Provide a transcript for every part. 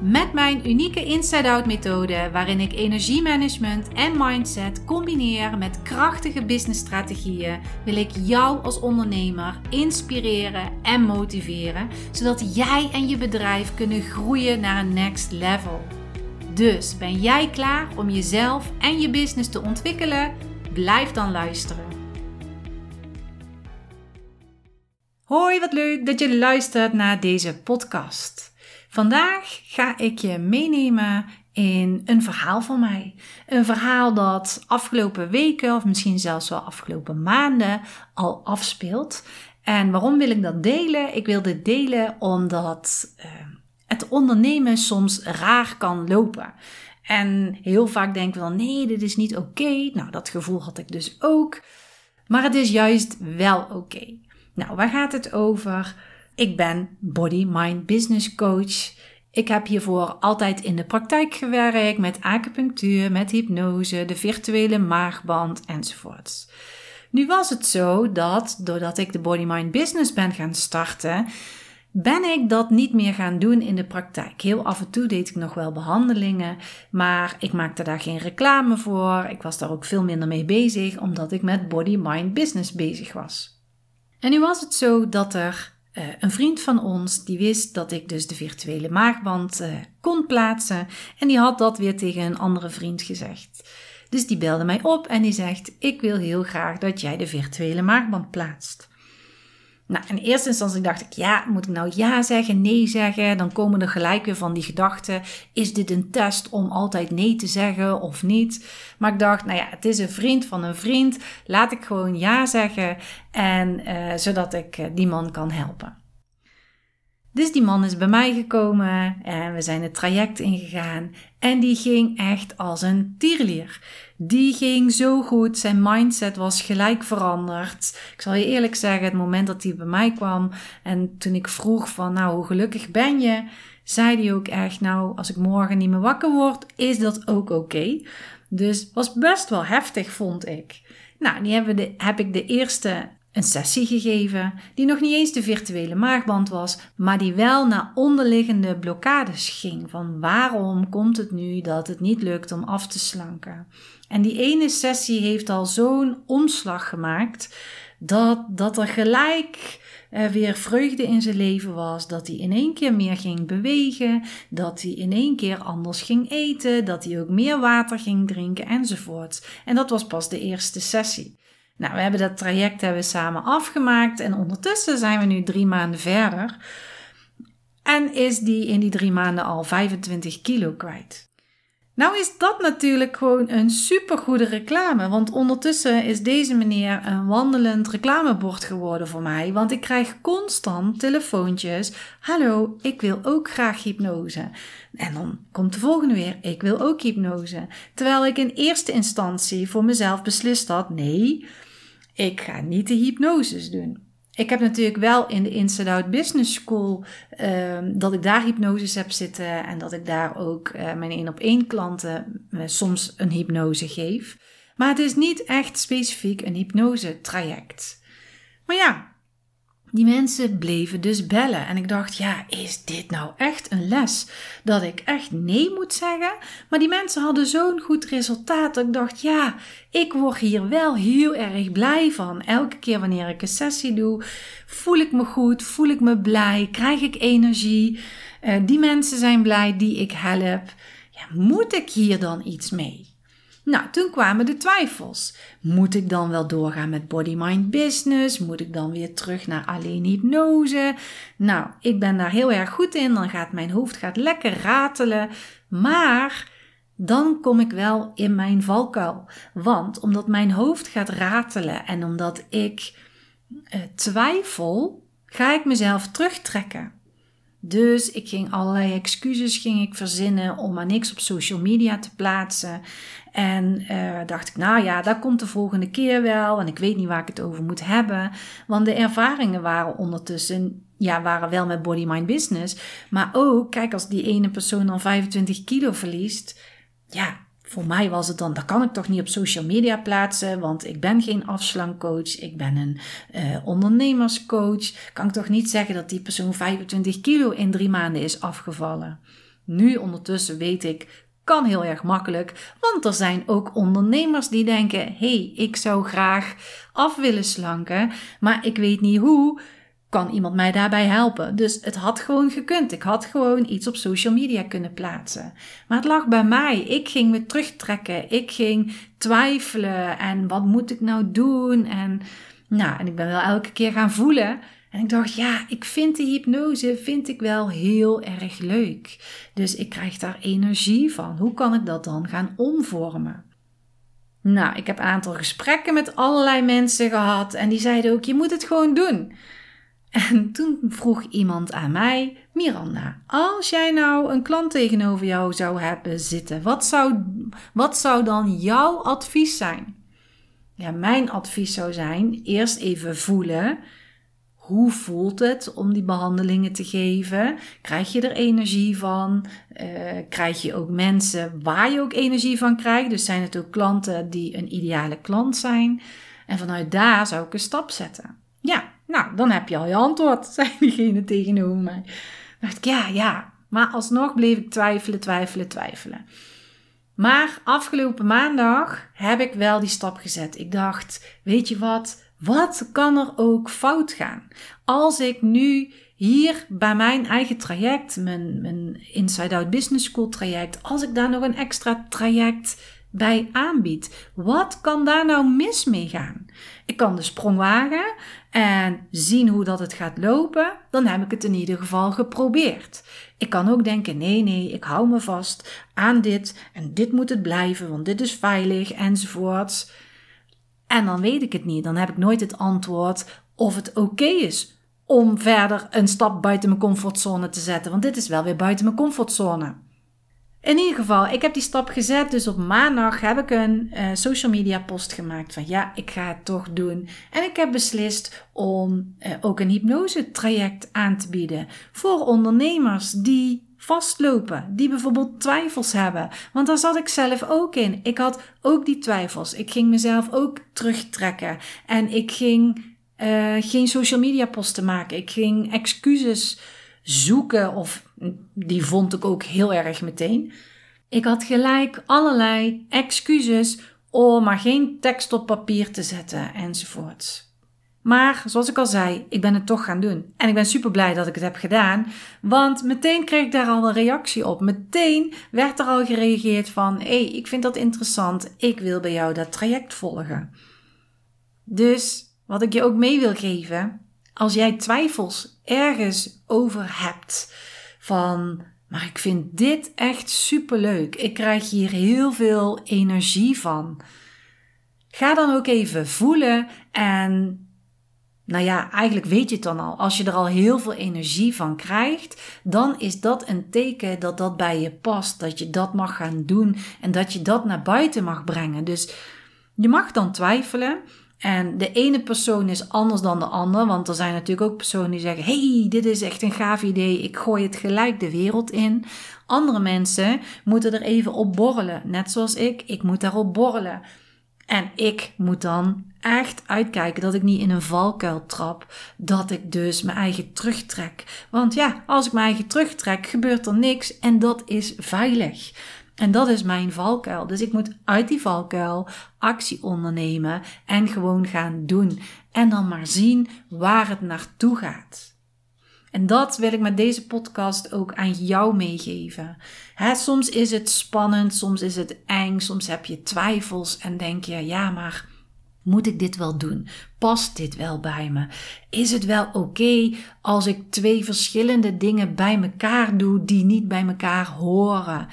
Met mijn unieke inside-out methode, waarin ik energiemanagement en mindset combineer met krachtige businessstrategieën, wil ik jou als ondernemer inspireren en motiveren, zodat jij en je bedrijf kunnen groeien naar een next level. Dus ben jij klaar om jezelf en je business te ontwikkelen? Blijf dan luisteren. Hoi, wat leuk dat je luistert naar deze podcast. Vandaag ga ik je meenemen in een verhaal van mij. Een verhaal dat afgelopen weken of misschien zelfs wel afgelopen maanden al afspeelt. En waarom wil ik dat delen? Ik wil dit delen omdat uh, het ondernemen soms raar kan lopen. En heel vaak denken we dan: nee, dit is niet oké. Nou, dat gevoel had ik dus ook. Maar het is juist wel oké. Nou, waar gaat het over? Ik ben Body Mind Business Coach. Ik heb hiervoor altijd in de praktijk gewerkt met acupunctuur, met hypnose, de virtuele maagband enzovoorts. Nu was het zo dat doordat ik de Body Mind Business ben gaan starten, ben ik dat niet meer gaan doen in de praktijk. Heel af en toe deed ik nog wel behandelingen, maar ik maakte daar geen reclame voor. Ik was daar ook veel minder mee bezig, omdat ik met Body Mind Business bezig was. En nu was het zo dat er uh, een vriend van ons die wist dat ik dus de virtuele maagband uh, kon plaatsen en die had dat weer tegen een andere vriend gezegd. Dus die belde mij op en die zegt: Ik wil heel graag dat jij de virtuele maagband plaatst. Nou, in eerste instantie dacht ik, ja, moet ik nou ja zeggen, nee zeggen? Dan komen er gelijk weer van die gedachten, is dit een test om altijd nee te zeggen of niet? Maar ik dacht, nou ja, het is een vriend van een vriend, laat ik gewoon ja zeggen, en, uh, zodat ik uh, die man kan helpen. Dus die man is bij mij gekomen en we zijn het traject ingegaan. En die ging echt als een tierlier. Die ging zo goed, zijn mindset was gelijk veranderd. Ik zal je eerlijk zeggen, het moment dat hij bij mij kwam en toen ik vroeg van nou, hoe gelukkig ben je? Zei hij ook echt, nou, als ik morgen niet meer wakker word, is dat ook oké. Dus was best wel heftig, vond ik. Nou, die hebben de, heb ik de eerste een sessie gegeven die nog niet eens de virtuele maagband was, maar die wel naar onderliggende blokkades ging. Van waarom komt het nu dat het niet lukt om af te slanken? En die ene sessie heeft al zo'n omslag gemaakt dat, dat er gelijk uh, weer vreugde in zijn leven was. Dat hij in één keer meer ging bewegen. Dat hij in één keer anders ging eten. Dat hij ook meer water ging drinken enzovoort. En dat was pas de eerste sessie. Nou, we hebben dat traject hebben we samen afgemaakt en ondertussen zijn we nu drie maanden verder. En is die in die drie maanden al 25 kilo kwijt. Nou is dat natuurlijk gewoon een supergoede reclame, want ondertussen is deze meneer een wandelend reclamebord geworden voor mij, want ik krijg constant telefoontjes. Hallo, ik wil ook graag hypnose. En dan komt de volgende weer, ik wil ook hypnose. Terwijl ik in eerste instantie voor mezelf beslist had, nee, ik ga niet de hypnoses doen. Ik heb natuurlijk wel in de Inside Out Business School um, dat ik daar hypnoses heb zitten en dat ik daar ook uh, mijn één op één klanten uh, soms een hypnose geef. Maar het is niet echt specifiek een hypnose traject. Maar ja, die mensen bleven dus bellen. En ik dacht, ja, is dit nou echt een les? Dat ik echt nee moet zeggen? Maar die mensen hadden zo'n goed resultaat dat ik dacht, ja, ik word hier wel heel erg blij van. Elke keer wanneer ik een sessie doe, voel ik me goed, voel ik me blij, krijg ik energie. Uh, die mensen zijn blij die ik help. Ja, moet ik hier dan iets mee? Nou, toen kwamen de twijfels. Moet ik dan wel doorgaan met body mind business? Moet ik dan weer terug naar alleen hypnose? Nou, ik ben daar heel erg goed in. Dan gaat mijn hoofd gaat lekker ratelen. Maar dan kom ik wel in mijn valkuil. Want omdat mijn hoofd gaat ratelen en omdat ik eh, twijfel, ga ik mezelf terugtrekken. Dus ik ging allerlei excuses ging ik verzinnen om maar niks op social media te plaatsen. En uh, dacht ik, nou ja, dat komt de volgende keer wel. En ik weet niet waar ik het over moet hebben. Want de ervaringen waren ondertussen, ja, waren wel met body, mind, business. Maar ook, kijk, als die ene persoon dan 25 kilo verliest. Ja, voor mij was het dan, dat kan ik toch niet op social media plaatsen, want ik ben geen afslankcoach, ik ben een uh, ondernemerscoach. Kan ik toch niet zeggen dat die persoon 25 kilo in drie maanden is afgevallen? Nu ondertussen weet ik, kan heel erg makkelijk, want er zijn ook ondernemers die denken: hé, hey, ik zou graag af willen slanken, maar ik weet niet hoe kan iemand mij daarbij helpen? Dus het had gewoon gekund. Ik had gewoon iets op social media kunnen plaatsen. Maar het lag bij mij. Ik ging me terugtrekken. Ik ging twijfelen. En wat moet ik nou doen? En, nou, en ik ben wel elke keer gaan voelen. En ik dacht, ja, ik vind de hypnose vind ik wel heel erg leuk. Dus ik krijg daar energie van. Hoe kan ik dat dan gaan omvormen? Nou, ik heb een aantal gesprekken met allerlei mensen gehad en die zeiden ook: je moet het gewoon doen. En toen vroeg iemand aan mij, Miranda, als jij nou een klant tegenover jou zou hebben zitten, wat zou, wat zou dan jouw advies zijn? Ja, mijn advies zou zijn: eerst even voelen. Hoe voelt het om die behandelingen te geven? Krijg je er energie van? Uh, krijg je ook mensen waar je ook energie van krijgt? Dus zijn het ook klanten die een ideale klant zijn? En vanuit daar zou ik een stap zetten. Ja, nou, dan heb je al je antwoord, zei diegene tegenover mij. Dacht ik, ja, ja. Maar alsnog bleef ik twijfelen, twijfelen, twijfelen. Maar afgelopen maandag heb ik wel die stap gezet. Ik dacht, weet je wat? Wat kan er ook fout gaan? Als ik nu hier bij mijn eigen traject, mijn, mijn Inside Out Business School traject, als ik daar nog een extra traject bij aanbiedt. Wat kan daar nou mis mee gaan? Ik kan de sprong wagen en zien hoe dat het gaat lopen. Dan heb ik het in ieder geval geprobeerd. Ik kan ook denken: nee, nee, ik hou me vast aan dit en dit moet het blijven, want dit is veilig enzovoorts. En dan weet ik het niet. Dan heb ik nooit het antwoord of het oké is om verder een stap buiten mijn comfortzone te zetten. Want dit is wel weer buiten mijn comfortzone. In ieder geval, ik heb die stap gezet. Dus op maandag heb ik een uh, social media post gemaakt van ja, ik ga het toch doen. En ik heb beslist om uh, ook een hypnose traject aan te bieden voor ondernemers die vastlopen, die bijvoorbeeld twijfels hebben. Want daar zat ik zelf ook in. Ik had ook die twijfels. Ik ging mezelf ook terugtrekken en ik ging uh, geen social media posten maken. Ik ging excuses zoeken of die vond ik ook heel erg meteen. Ik had gelijk allerlei excuses om maar geen tekst op papier te zetten enzovoorts. Maar zoals ik al zei, ik ben het toch gaan doen. En ik ben super blij dat ik het heb gedaan, want meteen kreeg ik daar al een reactie op. Meteen werd er al gereageerd van: hé, hey, ik vind dat interessant, ik wil bij jou dat traject volgen. Dus wat ik je ook mee wil geven, als jij twijfels ergens over hebt, van, maar ik vind dit echt superleuk. Ik krijg hier heel veel energie van. Ga dan ook even voelen en nou ja, eigenlijk weet je het dan al. Als je er al heel veel energie van krijgt, dan is dat een teken dat dat bij je past. Dat je dat mag gaan doen en dat je dat naar buiten mag brengen. Dus je mag dan twijfelen. En de ene persoon is anders dan de ander, want er zijn natuurlijk ook personen die zeggen: hey, dit is echt een gaaf idee, ik gooi het gelijk de wereld in. Andere mensen moeten er even op borrelen, net zoals ik, ik moet daarop borrelen. En ik moet dan echt uitkijken dat ik niet in een valkuil trap, dat ik dus mijn eigen terugtrek. Want ja, als ik mijn eigen terugtrek, gebeurt er niks en dat is veilig. En dat is mijn valkuil. Dus ik moet uit die valkuil actie ondernemen en gewoon gaan doen. En dan maar zien waar het naartoe gaat. En dat wil ik met deze podcast ook aan jou meegeven. soms is het spannend, soms is het eng, soms heb je twijfels en denk je, ja, maar moet ik dit wel doen? Past dit wel bij me? Is het wel oké als ik twee verschillende dingen bij elkaar doe die niet bij elkaar horen?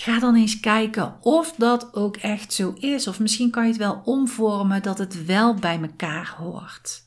Ga dan eens kijken of dat ook echt zo is. Of misschien kan je het wel omvormen dat het wel bij elkaar hoort.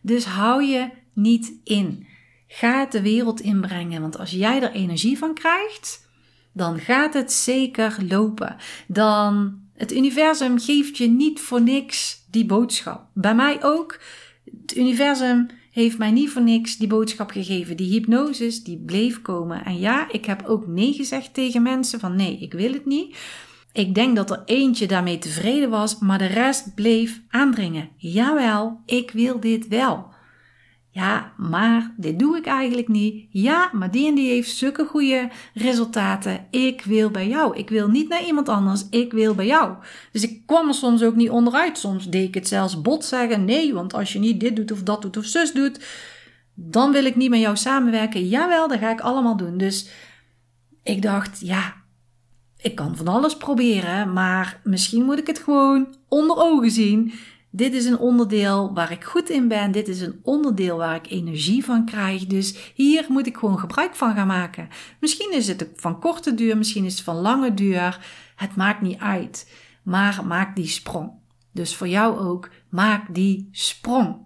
Dus hou je niet in. Ga het de wereld inbrengen, want als jij er energie van krijgt, dan gaat het zeker lopen. Dan het universum geeft je niet voor niks die boodschap. Bij mij ook. Het universum heeft mij niet voor niks die boodschap gegeven. Die hypnosis, die bleef komen. En ja, ik heb ook nee gezegd tegen mensen van nee, ik wil het niet. Ik denk dat er eentje daarmee tevreden was, maar de rest bleef aandringen. Jawel, ik wil dit wel. Ja, maar dit doe ik eigenlijk niet. Ja, maar die en die heeft zulke goede resultaten. Ik wil bij jou. Ik wil niet naar iemand anders. Ik wil bij jou. Dus ik kwam er soms ook niet onderuit. Soms deed ik het zelfs bot zeggen. Nee, want als je niet dit doet of dat doet of zus doet, dan wil ik niet met jou samenwerken. Jawel, dat ga ik allemaal doen. Dus ik dacht, ja, ik kan van alles proberen, maar misschien moet ik het gewoon onder ogen zien. Dit is een onderdeel waar ik goed in ben. Dit is een onderdeel waar ik energie van krijg. Dus hier moet ik gewoon gebruik van gaan maken. Misschien is het van korte duur, misschien is het van lange duur. Het maakt niet uit. Maar maak die sprong. Dus voor jou ook, maak die sprong.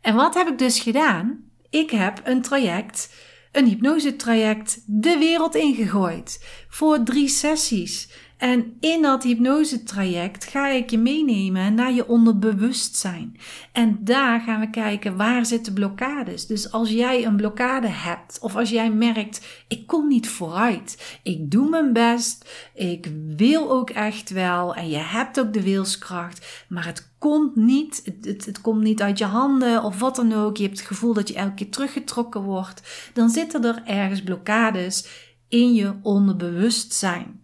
En wat heb ik dus gedaan? Ik heb een traject, een hypnosetraject, de wereld ingegooid. Voor drie sessies. En in dat hypnosetraject ga ik je meenemen naar je onderbewustzijn. En daar gaan we kijken waar zitten blokkades. Dus als jij een blokkade hebt of als jij merkt ik kom niet vooruit. Ik doe mijn best. Ik wil ook echt wel en je hebt ook de wilskracht, maar het komt niet. Het, het, het komt niet uit je handen of wat dan ook. Je hebt het gevoel dat je elke keer teruggetrokken wordt. Dan zitten er ergens blokkades in je onderbewustzijn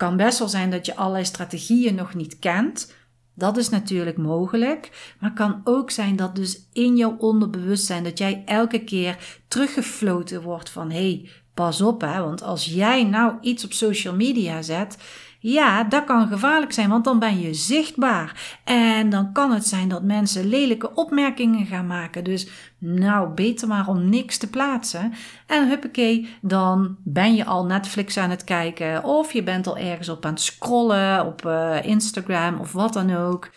kan best wel zijn dat je allerlei strategieën nog niet kent. Dat is natuurlijk mogelijk, maar kan ook zijn dat dus in jouw onderbewustzijn dat jij elke keer teruggefloten wordt van hé, hey, pas op hè, want als jij nou iets op social media zet, ja, dat kan gevaarlijk zijn, want dan ben je zichtbaar. En dan kan het zijn dat mensen lelijke opmerkingen gaan maken. Dus nou, beter maar om niks te plaatsen. En huppakee, dan ben je al Netflix aan het kijken. Of je bent al ergens op aan het scrollen op uh, Instagram of wat dan ook.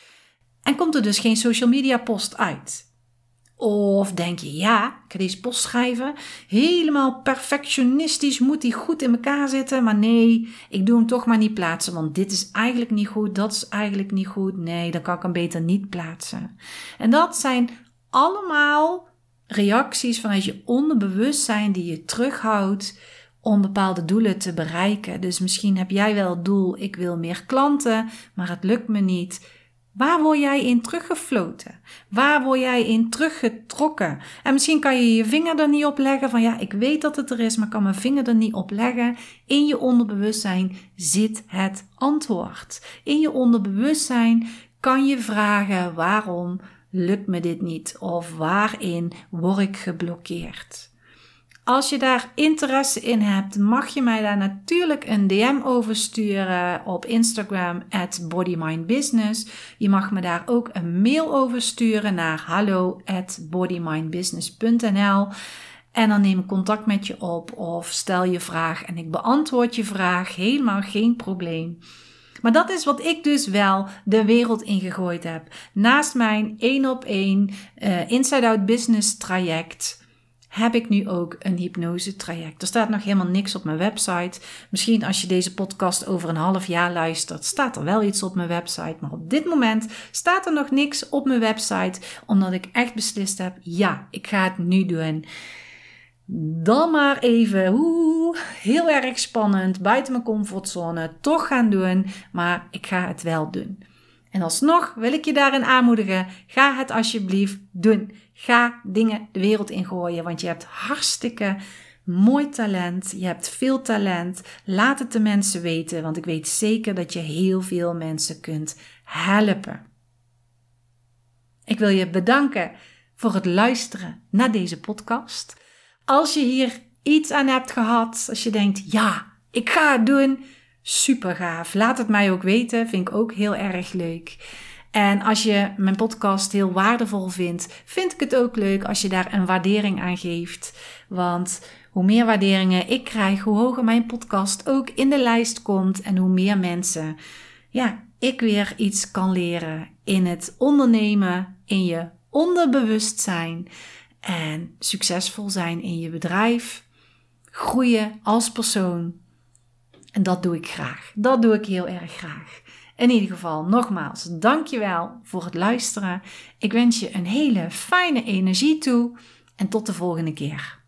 En komt er dus geen social media post uit. Of denk je, ja, deze post schrijven. Helemaal perfectionistisch moet die goed in elkaar zitten. Maar nee, ik doe hem toch maar niet plaatsen. Want dit is eigenlijk niet goed, dat is eigenlijk niet goed. Nee, dan kan ik hem beter niet plaatsen. En dat zijn allemaal reacties vanuit je onderbewustzijn die je terughoudt om bepaalde doelen te bereiken. Dus misschien heb jij wel het doel, ik wil meer klanten, maar het lukt me niet. Waar word jij in teruggefloten? Waar word jij in teruggetrokken? En misschien kan je je vinger er niet op leggen van ja, ik weet dat het er is, maar kan mijn vinger er niet op leggen. In je onderbewustzijn zit het antwoord. In je onderbewustzijn kan je vragen waarom lukt me dit niet of waarin word ik geblokkeerd. Als je daar interesse in hebt, mag je mij daar natuurlijk een DM over sturen op Instagram at bodymindbusiness. Je mag me daar ook een mail over sturen naar hallo at bodymindbusiness.nl. En dan neem ik contact met je op of stel je vraag en ik beantwoord je vraag. Helemaal geen probleem. Maar dat is wat ik dus wel de wereld ingegooid heb. Naast mijn één op één uh, Inside Out Business traject heb ik nu ook een hypnose traject. Er staat nog helemaal niks op mijn website. Misschien als je deze podcast over een half jaar luistert, staat er wel iets op mijn website. Maar op dit moment staat er nog niks op mijn website, omdat ik echt beslist heb: ja, ik ga het nu doen. Dan maar even, heel erg spannend, buiten mijn comfortzone, toch gaan doen, maar ik ga het wel doen. En alsnog wil ik je daarin aanmoedigen, ga het alsjeblieft doen. Ga dingen de wereld ingooien, want je hebt hartstikke mooi talent. Je hebt veel talent. Laat het de mensen weten, want ik weet zeker dat je heel veel mensen kunt helpen. Ik wil je bedanken voor het luisteren naar deze podcast. Als je hier iets aan hebt gehad, als je denkt, ja, ik ga het doen, super gaaf. Laat het mij ook weten, vind ik ook heel erg leuk. En als je mijn podcast heel waardevol vindt, vind ik het ook leuk als je daar een waardering aan geeft. Want hoe meer waarderingen ik krijg, hoe hoger mijn podcast ook in de lijst komt en hoe meer mensen, ja, ik weer iets kan leren in het ondernemen, in je onderbewustzijn. en succesvol zijn in je bedrijf, groeien als persoon. En dat doe ik graag. Dat doe ik heel erg graag. In ieder geval, nogmaals, dankjewel voor het luisteren. Ik wens je een hele fijne energie toe en tot de volgende keer.